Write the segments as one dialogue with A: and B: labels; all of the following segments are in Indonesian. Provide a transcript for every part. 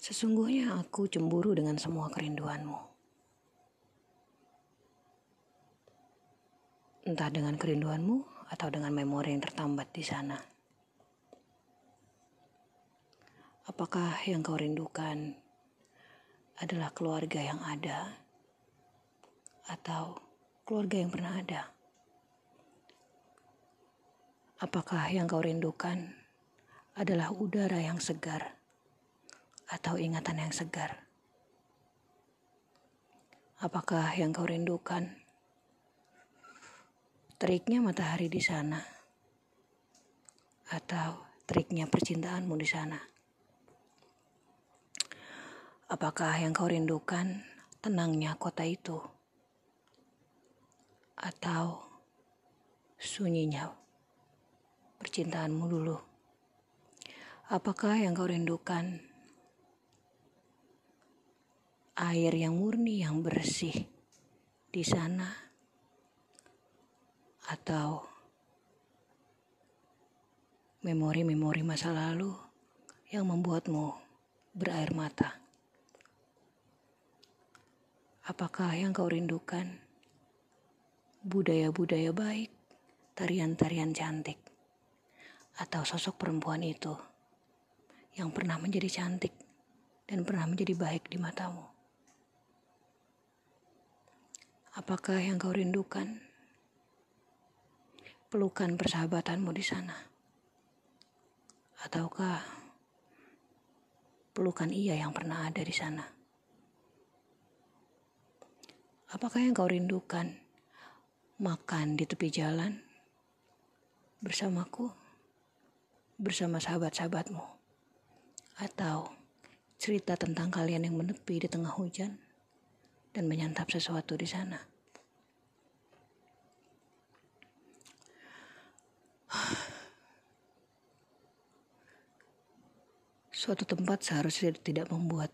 A: Sesungguhnya aku cemburu dengan semua kerinduanmu. Entah dengan kerinduanmu atau dengan memori yang tertambat di sana. Apakah yang kau rindukan adalah keluarga yang ada atau keluarga yang pernah ada? Apakah yang kau rindukan adalah udara yang segar atau ingatan yang segar? Apakah yang kau rindukan teriknya matahari di sana atau teriknya percintaanmu di sana? Apakah yang kau rindukan tenangnya kota itu atau sunyinya percintaanmu dulu. Apakah yang kau rindukan? Air yang murni, yang bersih di sana, atau memori-memori masa lalu yang membuatmu berair mata. Apakah yang kau rindukan? Budaya-budaya baik, tarian-tarian cantik atau sosok perempuan itu yang pernah menjadi cantik dan pernah menjadi baik di matamu? Apakah yang kau rindukan? Pelukan persahabatanmu di sana. Ataukah pelukan ia yang pernah ada di sana? Apakah yang kau rindukan? Makan di tepi jalan bersamaku? bersama sahabat-sahabatmu, atau cerita tentang kalian yang menepi di tengah hujan dan menyantap sesuatu di sana. Suatu tempat seharusnya tidak membuat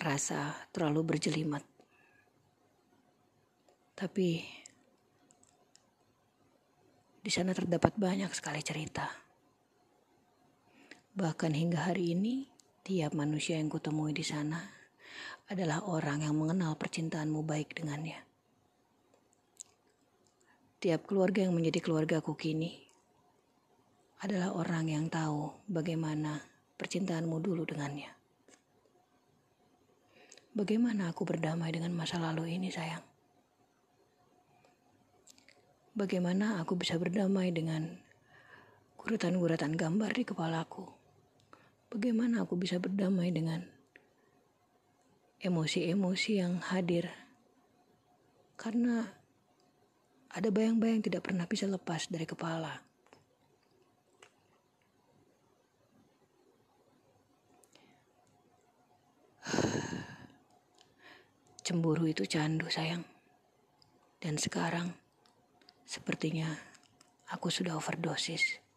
A: rasa terlalu berjelimet. Tapi di sana terdapat banyak sekali cerita. Bahkan hingga hari ini, tiap manusia yang kutemui di sana adalah orang yang mengenal percintaanmu baik dengannya. Tiap keluarga yang menjadi keluargaku kini adalah orang yang tahu bagaimana percintaanmu dulu dengannya. Bagaimana aku berdamai dengan masa lalu ini, sayang? Bagaimana aku bisa berdamai dengan guratan-guratan gambar di kepalaku? Bagaimana aku bisa berdamai dengan emosi-emosi yang hadir? Karena ada bayang-bayang tidak pernah bisa lepas dari kepala. Cemburu itu candu, sayang. Dan sekarang, sepertinya aku sudah overdosis.